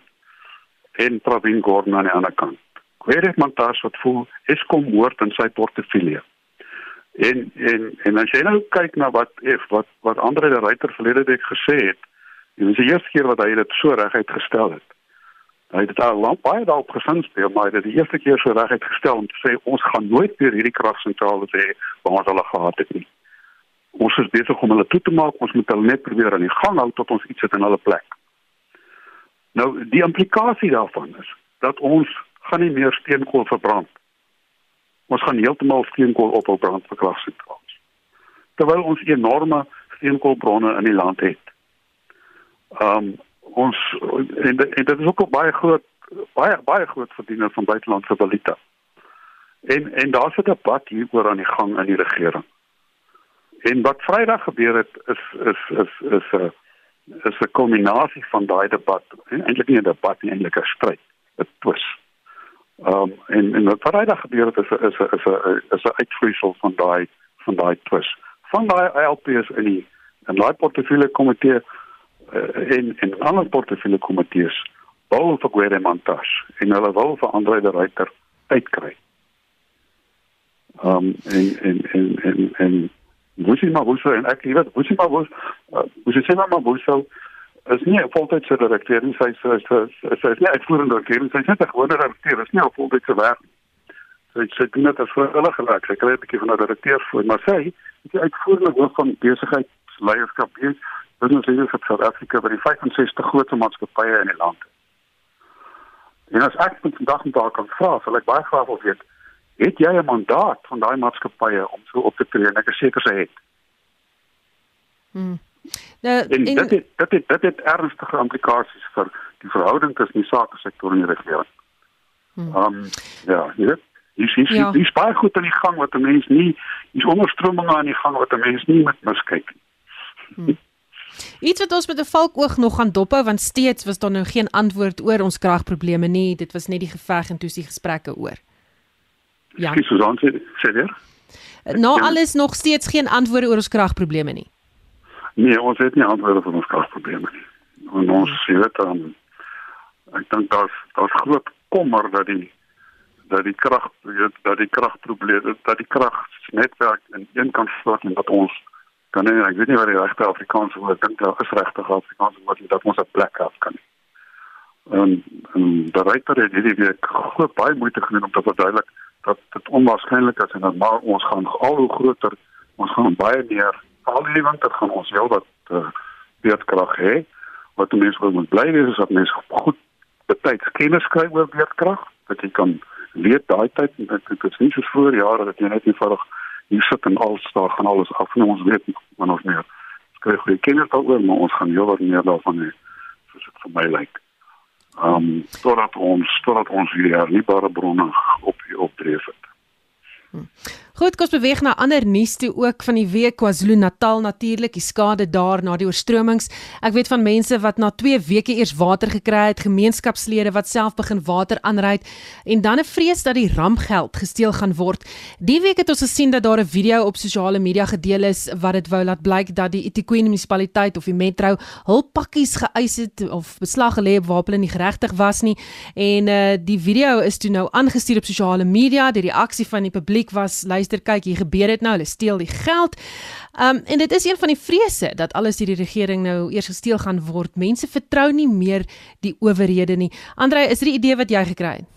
en Pravin Gordhan aan die ander kant. Gwede Mantas wat voel Eskom hoort in sy portefeulje. En en en as jy nou kyk na wat if wat wat Andre de Ruyter verlede week gesê het, dit is die eerste keer wat hy dit so reguit gestel het. Hy het daar lank baie daarop gesinspeel, maar dit is die eerste keer so reguit gestel om te sê ons gaan nooit weer hierdie kragsentrale hê waar ons hulle gehad het nie ons is besig om hulle toe te maak, ons moet hulle net probeer aan die gang hou tot ons iets het in hulle plek. Nou die implikasie daarvan is dat ons gaan nie meer steenkool verbrand. Ons gaan heeltemal steenkool ophou brand vir kragsentrale. Terwyl ons enorme steenkoolbronne in die land het. Ehm um, ons en, en dit is ook 'n baie groot baie baie groot verdiener van buitelandse valuta. En en daar's 'n debat hieroor aan die gang in die regering. En wat Vrydag gebeur het is is is is 'n is 'n kombinasie van daai debat, eintlik nie 'n debat nie, eintlik 'n stryd, 'n twis. Um, en en wat Vrydag gebeur het is is is 'n is 'n uitvloeisel van daai van daai twis. Van daai LPs in die in daai portefeulje komitee uh, en en ander portefeulje komitees wil vir Gwede Montas en hulle wil vir Andre de Ruyter uitkry. Um, en en en en en Woesie Mabuso en ek weet Woesie Mabuso uh, Woesie sê maar Mabuso is nie 'n voltydse direkteur nie sy sy sy is nie uitvoerende direkteur sy is net 'n gewone direkteur is nie 'n voltydse werk sy sy doen dit as vrywillige werk sy kry 'n bietjie van 'n direkteur voor maar sy is die uitvoerende hoof van besigheidsleierskap hier sy is vir Suid-Afrika by die 65 grootste maatskappye in die land en as ek vandag met haar kan vra sal ek baie graag wil weet het jy 'n mandaat van daai maatskappye om so op te tree en ek is seker sy het. Hmm. Nou en, en dit het, dit het, dit het ernstige implikasies vir die verhouding tussen die sake sektor en die regering. Hmm. Um ja, jy weet Dis is ja. dis baie goed aan die gang wat 'n mens nie is onderstrominge aan die gang wat 'n mens nie met miskyk nie. Hmm. Iets wat ons met 'n valkoog nog gaan dophou want steeds was daar nou geen antwoord oor ons kragprobleme nie. Dit was net die geveg en toe die gesprekke oor. Ja. Dis Susan sê sê weer. Nou alles nog steeds geen antwoorde oor ons kragprobleme nie. Nee, ons het nie antwoorde vir ons kragprobleme nie. En ons sê dit dan ek dink daar's daar's groot kommer dat die dat die krag dat die kragprobleme dat die kragnetwerk in een kant stort en dat ons kan nie ek weet nie wat die regte Afrikaanse woord dink daar is regte Afrikaanse woord dat ons 'n plek af kan. En en die ryter het hierdie week groot baie moeite gedoen om te verduidelik dat dit onwaarskynlik is en dat maar ons gaan al hoe groter ons gaan baie meer al die winter gaan ons wel wat uh, beerdkrag hê wat mense wil moet bly wees is dat mense goed betyds kennis kry oor beerdkrag dat jy kan weet daai tyd dit, dit is nie so voor jare dat jy net eenvoudig hier sit en al staan gaan alles af en ons weet wanneer ons meer skryf goeie kennis daaroor maar ons gaan heel wat meer daarvan hê soos dit vir my lyk ehm um, totdat ons totdat ons hierdie hernubare bronne op opdreef het. Hm. Goed, kom ons beweeg na ander nuus toe ook van die week KwaZulu-Natal natuurlik, die skade daar na die oorstromings. Ek weet van mense wat na 2 weke eers water gekry het, gemeenskapslede wat self begin water aanry en dan 'n vrees dat die rampgeld gesteel gaan word. Die week het ons gesien dat daar 'n video op sosiale media gedeel is wat dit wou laat blyk dat die eThekwini munisipaliteit of die Metro hul pakkies geëis het of beslag gelê op waar hulle nie geregtig was nie. En uh die video is toe nou aangestuur op sosiale media. Die reaksie van die publiek was luister kyk hier gebeur dit nou, hulle steel die geld. Um en dit is een van die vrese dat alles deur die regering nou eers gesteel gaan word. Mense vertrou nie meer die owerhede nie. Andre, is dit die idee wat jy gekry het?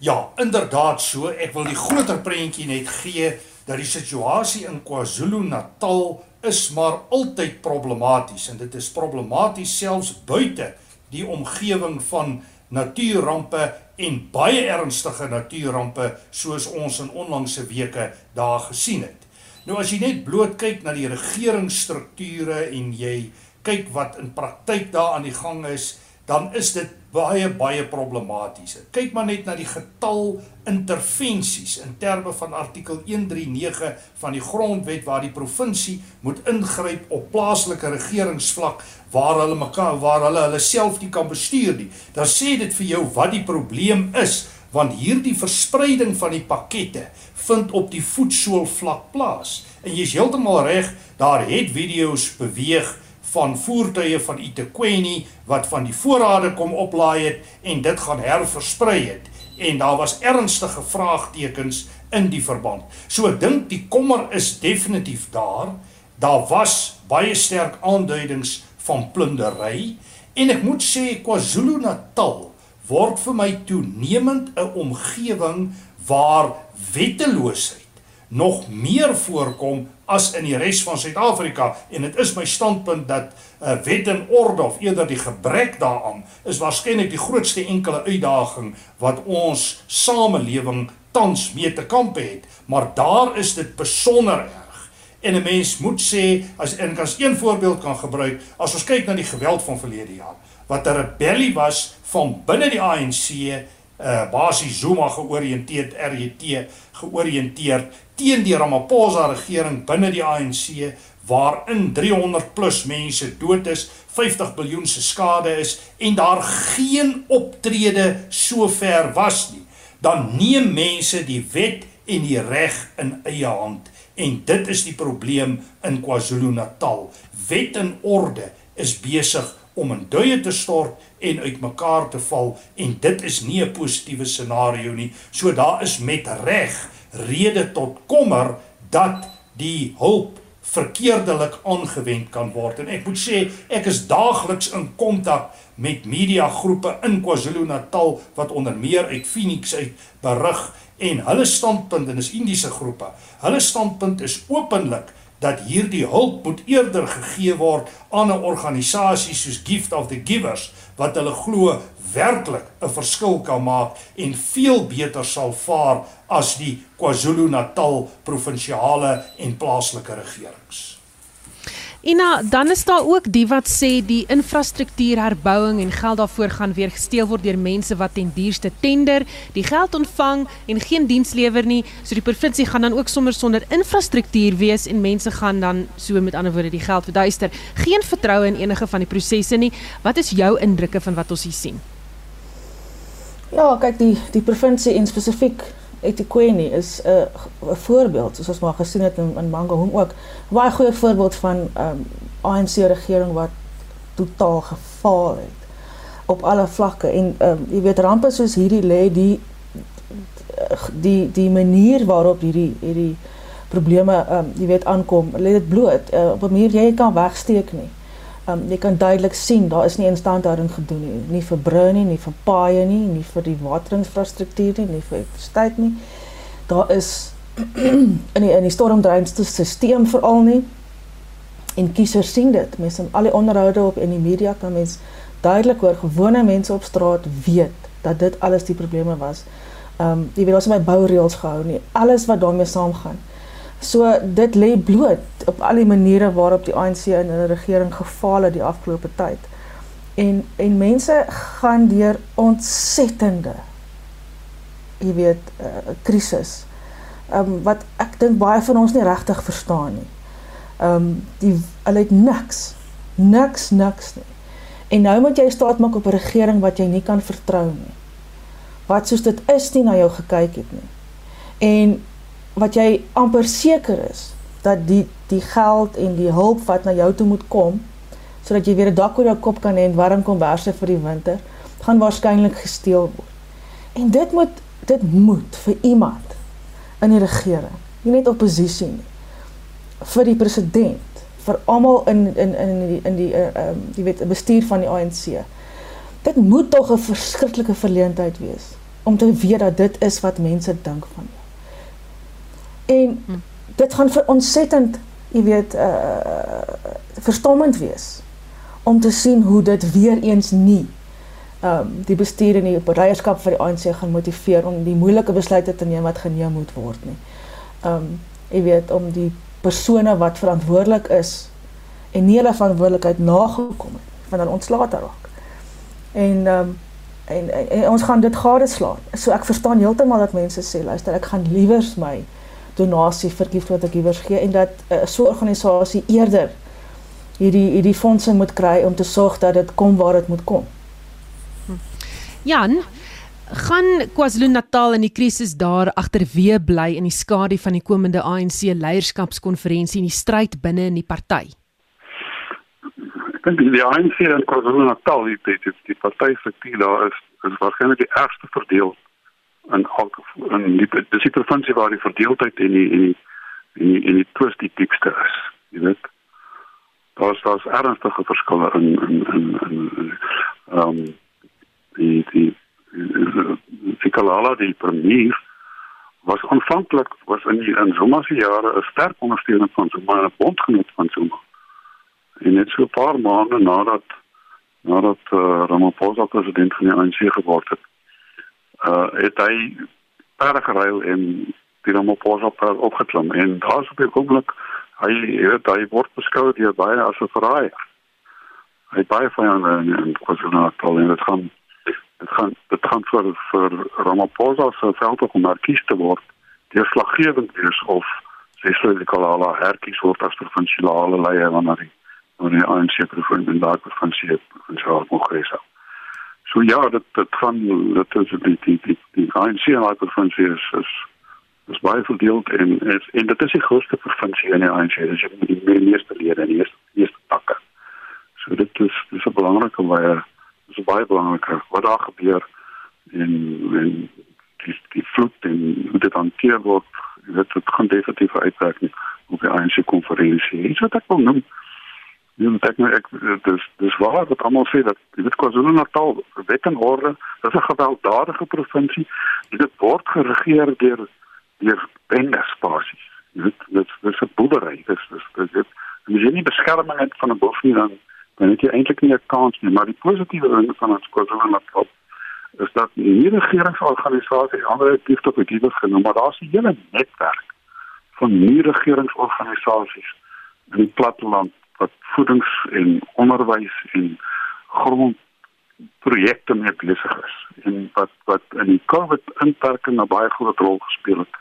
Ja, inderdaad so. Ek wil die groter prentjie net gee dat die situasie in KwaZulu-Natal is maar altyd problematies en dit is problematies selfs buite die omgewing van natuurrampe en baie ernstige natuurrampe soos ons in onlangse weke daar gesien het. Nou as jy net bloot kyk na die regeringsstrukture en jy kyk wat in praktyk daar aan die gang is, dan is dit baie baie problematies. Kyk maar net na die getal intervensies in terme van artikel 139 van die grondwet waar die provinsie moet ingryp op plaaslike regeringsvlak waar hulle mekaar waar hulle hulle self nie kan bestuur nie. Dan sê dit vir jou wat die probleem is want hierdie verspreiding van die pakkette vind op die voetsoolvlak plaas. En jy's heeltemal reg, daar het video's beweeg van voertuie van Itequeni wat van die voorrade kom oplaai het en dit gaan herversprei het en daar was ernstige vraagtekens in die verband. So dink die kommer is definitief daar. Daar was baie sterk aanduidings van plundery en ek moet sê KwaZulu-Natal word vir my toenemend 'n omgewing waar wetteloosheid nog meer voorkom as in die res van Suid-Afrika en dit is my standpunt dat uh, eh, wet en orde of eerder die gebrek daaraan is waarskynlik die grootste enkele uitdaging wat ons samelewing tans mee te kamp het. Maar daar is dit besonder erg. En 'n mens moet sê as en as een voorbeeld kan gebruik as ons kyk na die geweld van verlede jaar wat 'n rebellie was van binne die ANC uh basies Zuma georiënteerd RJT georiënteerd teen die Ramaphosa regering binne die ANC waarin 300 plus mense dood is, 50 miljard se skade is en daar geen optrede sover was nie, dan neem mense die wet en die reg in eie hand en dit is die probleem in KwaZulu-Natal. Wet en orde is besig om in duie te stort en uitmekaar te val en dit is nie 'n positiewe scenario nie. So daar is met reg rede tot kommer dat die hulp verkeerdelik aangewend kan word en ek moet sê ek is daagliks in kontak met media groepe in KwaZulu-Natal wat onder meer uit Phoenix uit berig en hulle standpunt en is Indiese groepe. Hulle standpunt is openlik dat hierdie hulp moet eerder gegee word aan 'n organisasie soos Gift of the Givers wat hulle glo werklik 'n verskil kan maak en veel beter sal vaar as die KwaZulu-Natal provinsiale en plaaslike regerings. Ina, dan is daar ook die wat sê die infrastruktuurherbouing en geld daarvoor gaan weer gesteel word deur mense wat ten duurste tender, die geld ontvang en geen diens lewer nie. So die provinsie gaan dan ook sommer sonder infrastruktuur wees en mense gaan dan so met ander woorde die geld verduister. Geen vertroue in enige van die prosesse nie. Wat is jou indrukke van wat ons hier sien? Ja, kyk die die provinsie en spesifiek Etiquette is 'n uh, voorbeeld soos ons maar gesien het in, in Mangaung ook. Baie goeie voorbeeld van ehm um, ANC regering wat totaal gefaal het op alle vlakke en um, jy weet rampe soos hierdie lê die die die manier waarop hierdie hierdie probleme ehm um, jy weet aankom, lê dit bloot uh, op 'n manier jy kan wegsteek nie. Um, jy kan duidelik sien daar is nie instandhouding gedoen nie, nie vir bruin nie, nie vir paaie nie, nie vir die waterinfrastruktuur nie, nie vir elektrisiteit nie. Daar is in die in die stormdrainste stelsel veral nie. En kiesers sien dit. Mense in al die onderhoude op in die media kan mens duidelik hoor gewone mense op straat weet dat dit alles die probleme was. Ehm um, jy weet ons het my boureëls gehou nie. Alles wat daarmee saamgaan. So dit lê bloot op al die maniere waarop die ANC in 'n regering gefaal het die afgelope tyd. En en mense gaan deur ontsettende jy weet 'n uh, krisis. ehm um, wat ek dink baie van ons nie regtig verstaan nie. Ehm um, die hulle het niks. Niks niks nie. En nou moet jy staat maak op 'n regering wat jy nie kan vertrou nie. Wat soos dit is nie na jou gekyk het nie. En wat jy amper seker is dat die die geld en die hulp wat na jou toe moet kom sodat jy weer 'n dak oor jou kop kan hê en warm komberse vir die winter, gaan waarskynlik gesteel word. En dit moet dit moet vir iemand in die regering, nie net oppositie nie, vir die president, vir almal in in in die in die ehm uh, um, jy weet bestuur van die ANC. Dit moet tog 'n verskriklike verleentheid wees om te weet dat dit is wat mense dink van jou. En dit gaan vir ontsettend, jy weet, uh verstommend wees om te sien hoe dit weer eens nie ehm um, die bestuur en die leierskap vir die ANC gaan motiveer om die moeilike besluite te neem wat geneem moet word nie. Ehm um, jy weet om die persone wat verantwoordelik is en nie hulle verantwoordelikheid nagekom het van hulle ontslae te raak. En ehm um, en, en, en ons gaan dit gadeslaan. So ek verstaan heeltemal dat mense sê luister ek gaan liewers my donasie vir gift wat ek iewers gee en dat uh, so 'n organisasie eerder hierdie hierdie fondse moet kry om te sorg dat dit kom waar dit moet kom. Jan, gaan KwaZulu-Natal in die krisis daar agterweë bly in die skadu van die komende ANC leierskapskonferensie en die stryd binne in die party? Ek dink die ANC in KwaZulu-Natal, die die, die party vir die daar is is waarskynlik die ergste verdeel in in die dis die provinsie waar die verdeeldheid en die en die en die, die twist die diepste is. Jy weet daar's daar's ernstige verskille in in in in ehm um, die die Fikalala die premier was aanvanklik was in die, in Zuma se jare 'n sterk ondersteuner van Zuma en 'n bondgenoot van Zuma. En net so 'n paar maande nadat nadat uh, Ramaphosa president van die ANC geword het, uh het hy perde geruil en die Ramaphosa perd opgeklim en daar's op die oomblik hy het hy word beskou deur baie as 'n verraaier. Hy baie van in, in KwaZulu-Natal en dit gaan dit gaan dit gaan vir vir Ramaphosa se veld om markies te word. Die slaggewend is of Cecil Nicolala herkies word as provinsiale leier wanneer hy wanneer hy ANC president in daardie provinsie provinsiale kongres. So ja, dit dit gaan dit is die die die die ANC in daardie provinsie is, is is baie verdeeld en is, en dit is die grootste provinsie in die ANC. Dit is die, die meeste lede en die eerste, eerste takke. So dit is dis 'n belangrike baie dis baie belangrik wat daar gebeur en en die die vloed en hoe dit hanteer word. Dit het gaan definitief uitwerking op die ANC konferensie. Iets wat ek wil noem Ja, ek nou ek dis dis waar wat almal sê dat dit KwaZulu-Natal wet en orde, dis 'n gewelddadige provinsie. Dit word geregeer deur deur bendes basies. Dit dit dis 'n boerdery. Dis dis dit dit jy nie beskerming het van 'n bos nie dan dan het jy eintlik nie 'n kans nie, maar die positiewe ding van ons KwaZulu-Natal is dat die regeringsorganisasies ander aktief op die gebied genoem, maar daar's 'n hele netwerk van nie regeringsorganisasies in die platteland wat voedings en onderwys en grond projekte mee besig is en wat wat in die COVID inperking 'n baie groot rol gespeel het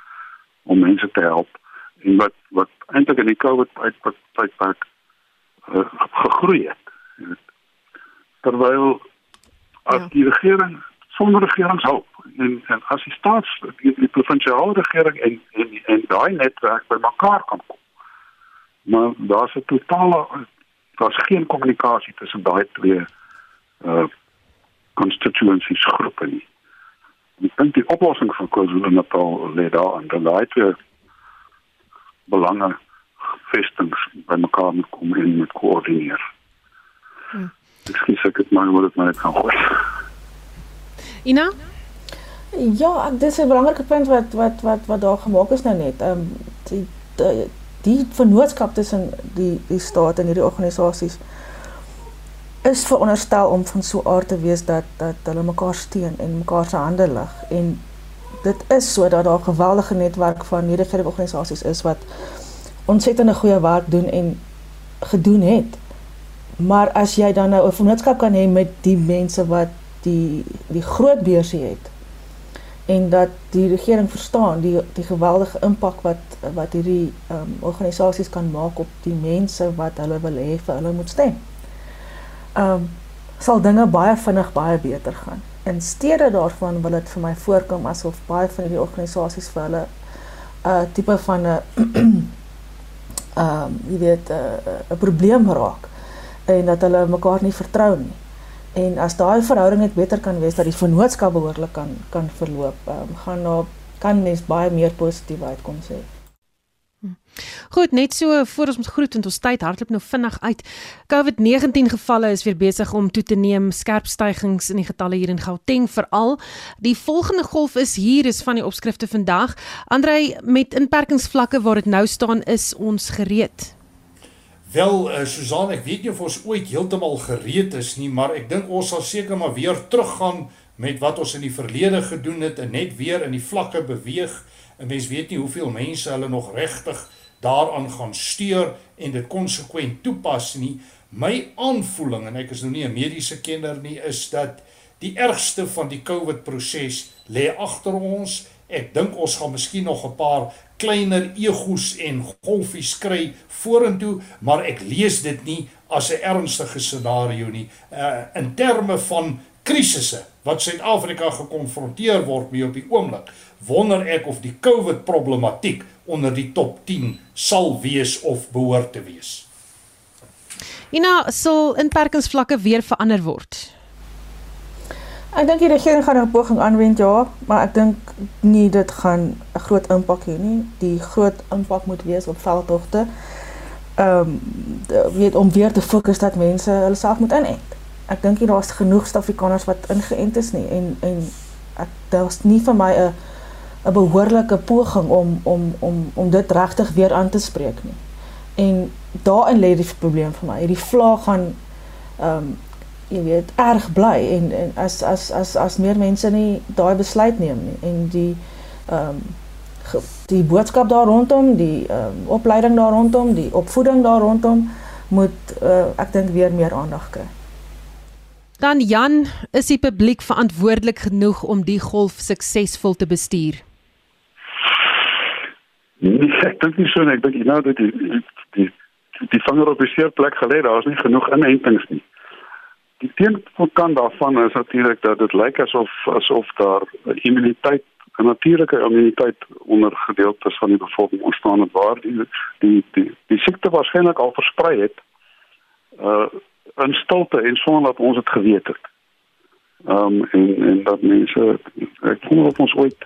om mense te help en wat wat eintlik in die COVID tydperk uh, gegroei het. Terwyl as ja. die regering sonder regeringshulp en en as die staats die, die provinsiale regering en en en daai netwerk bymekaar kan kom. Maar daar's 'n totale daar's geen kommunikasie tussen daai twee uh constituencies groepe nie ek dink die oplossing van KwaZulu-Natal lê daar aan dat daai twee belange vestings bymekaar moet kom en moet koördineer. Hm. Ek sê ek het maar wat dit maar kan hoor. Ina? Ja, dis 'n belangrike punt wat wat wat wat daar gemaak is nou net. Ehm um, die die die vennootskap tussen die die staat en hierdie organisasies is veronderstel om van so aard te wees dat dat hulle mekaar steun en mekaar se hande lig en dit is sodat daar 'n geweldige netwerk van hierdie organisasies is wat ontsettende goeie werk doen en gedoen het. Maar as jy dan nou 'n vennootskap kan hê met die mense wat die die groot beursie het en dat die regering verstaan die die geweldige impak wat wat hierdie um, organisasies kan maak op die mense wat hulle wil hê vir hulle moet stem. Ehm um, sal dinge baie vinnig baie beter gaan. In steede daarvan wil dit vir my voorkom asof baie van hierdie organisasies vir hulle 'n uh, tipe van 'n ehm um, jy weet 'n uh, 'n probleem raak en dat hulle mekaar nie vertrou nie. En as daai verhouding net beter kan wees dat die vennootskap behoorlik kan kan verloop, um, gaan daar kan mens baie meer positief uitkom sê. Goed, net so voor ons moet groet en ons tyd hardloop nou vinnig uit. COVID-19 gevalle is weer besig om toe te neem, skerp stygings in die getalle hier in Gauteng veral. Die volgende golf is hier is van die opskrifte vandag. Andrei met inperkingsvlakke waar dit nou staan is ons gereed. Wel, uh, Susan, ek weet nie of ons ooit heeltemal gereed is nie, maar ek dink ons sal seker maar weer teruggaan met wat ons in die verlede gedoen het en net weer in die vlakke beweeg. 'n Mens weet nie hoeveel mense hulle nog regtig daaraan gaan steur en dit konsekwent toepas nie. My aanvoeling en ek is nou nie 'n mediese kenner nie, is dat die ergste van die COVID proses lê agter ons. Ek dink ons gaan miskien nog 'n paar kleiner egos en golfies kry vorentoe, maar ek lees dit nie as 'n ernstige scenario nie. Uh in terme van krisisse wat Suid-Afrika gekonfronteer word mee op die oomblik, wonder ek of die COVID problematiek onder die top 10 sal wees of behoort te wees. Ina, sal inperkingsvlakke weer verander word? Ek dink die regering gaan 'n poging aanwend ja, maar ek dink nie dit gaan 'n groot impak hê nie. Die groot impak moet wees op veldtogte. Ehm um, weet om weer te fokus dat mense hulle self moet inent. Ek dink nie daar's genoeg Suid-Afrikaners wat ingeënt is nie en en ek daar's nie vir my 'n 'n behoorlike poging om om om om dit regtig weer aan te spreek nie. En daarin lê die probleem vir my. Hierdie vlaag gaan ehm um, jy weet erg bly en en as as as as meer mense nie daai besluit neem nie en die ehm um, die boodskap daar rondom die ehm um, opleiding daar rondom die opvoeding daar rondom moet uh, ek dink weer meer aandag kry. Dan Jan, is die publiek verantwoordelik genoeg om die golf suksesvol te bestuur? Nee, ek dink nie so nie. Ek dink nou dat die die die, die vanger op die seerplek gelê, daar is nie genoeg inentings nie. Die teenkant daarvan is natuurlik dat dit lyk asof asof daar immuniteit 'n natuurlike immuniteit onder gedeeltes van die bevolking ontstaan het waar die die die, die siekte waarskynlik al versprei het uh in stilte en sonder dat ons dit geweet het. Ehm um, en en dat mense ek voel of ons ooit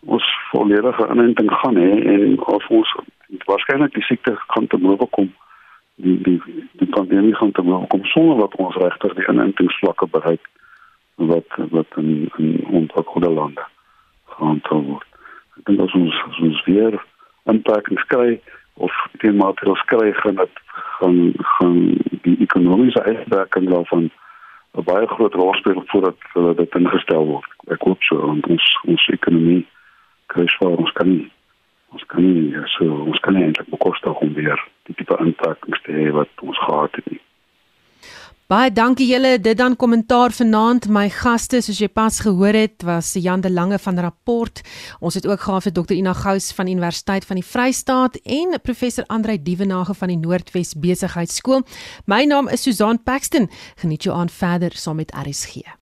ons volledige inenting gaan hê en of ons waarskynlik die siekte gaan te bowe kom die die die pandemie gaan te wel kom sonder dat ons regtig die inentingsvlakke bereik wat wat in in ontwikkelde lande gaan te word. Ek dink as ons as ons weer inperkings kry of teenmaatreëls kry gaan dit gaan gaan die ekonomiese uitwerking daarvan 'n baie groot rol speel voordat dit ingestel word. Ek hoop so want ons ons ekonomie kry swaar ons kan nie ons kan nie so ons kan nie eintlik bekostig om weer die tipe inpakkings te hê wat ons gehad het nie. Baie dankie julle. Dit dan kommentaar vanaand. My gaste, soos jy pas gehoor het, was Jan de Lange van Rapport. Ons het ook gehad vir Dr Ina Gous van Universiteit van die Vrystaat en professor Andrei Dievenage van die Noordwes Besigheidsskool. My naam is Susan Paxton. Geniet jou aan verder saam met RSG.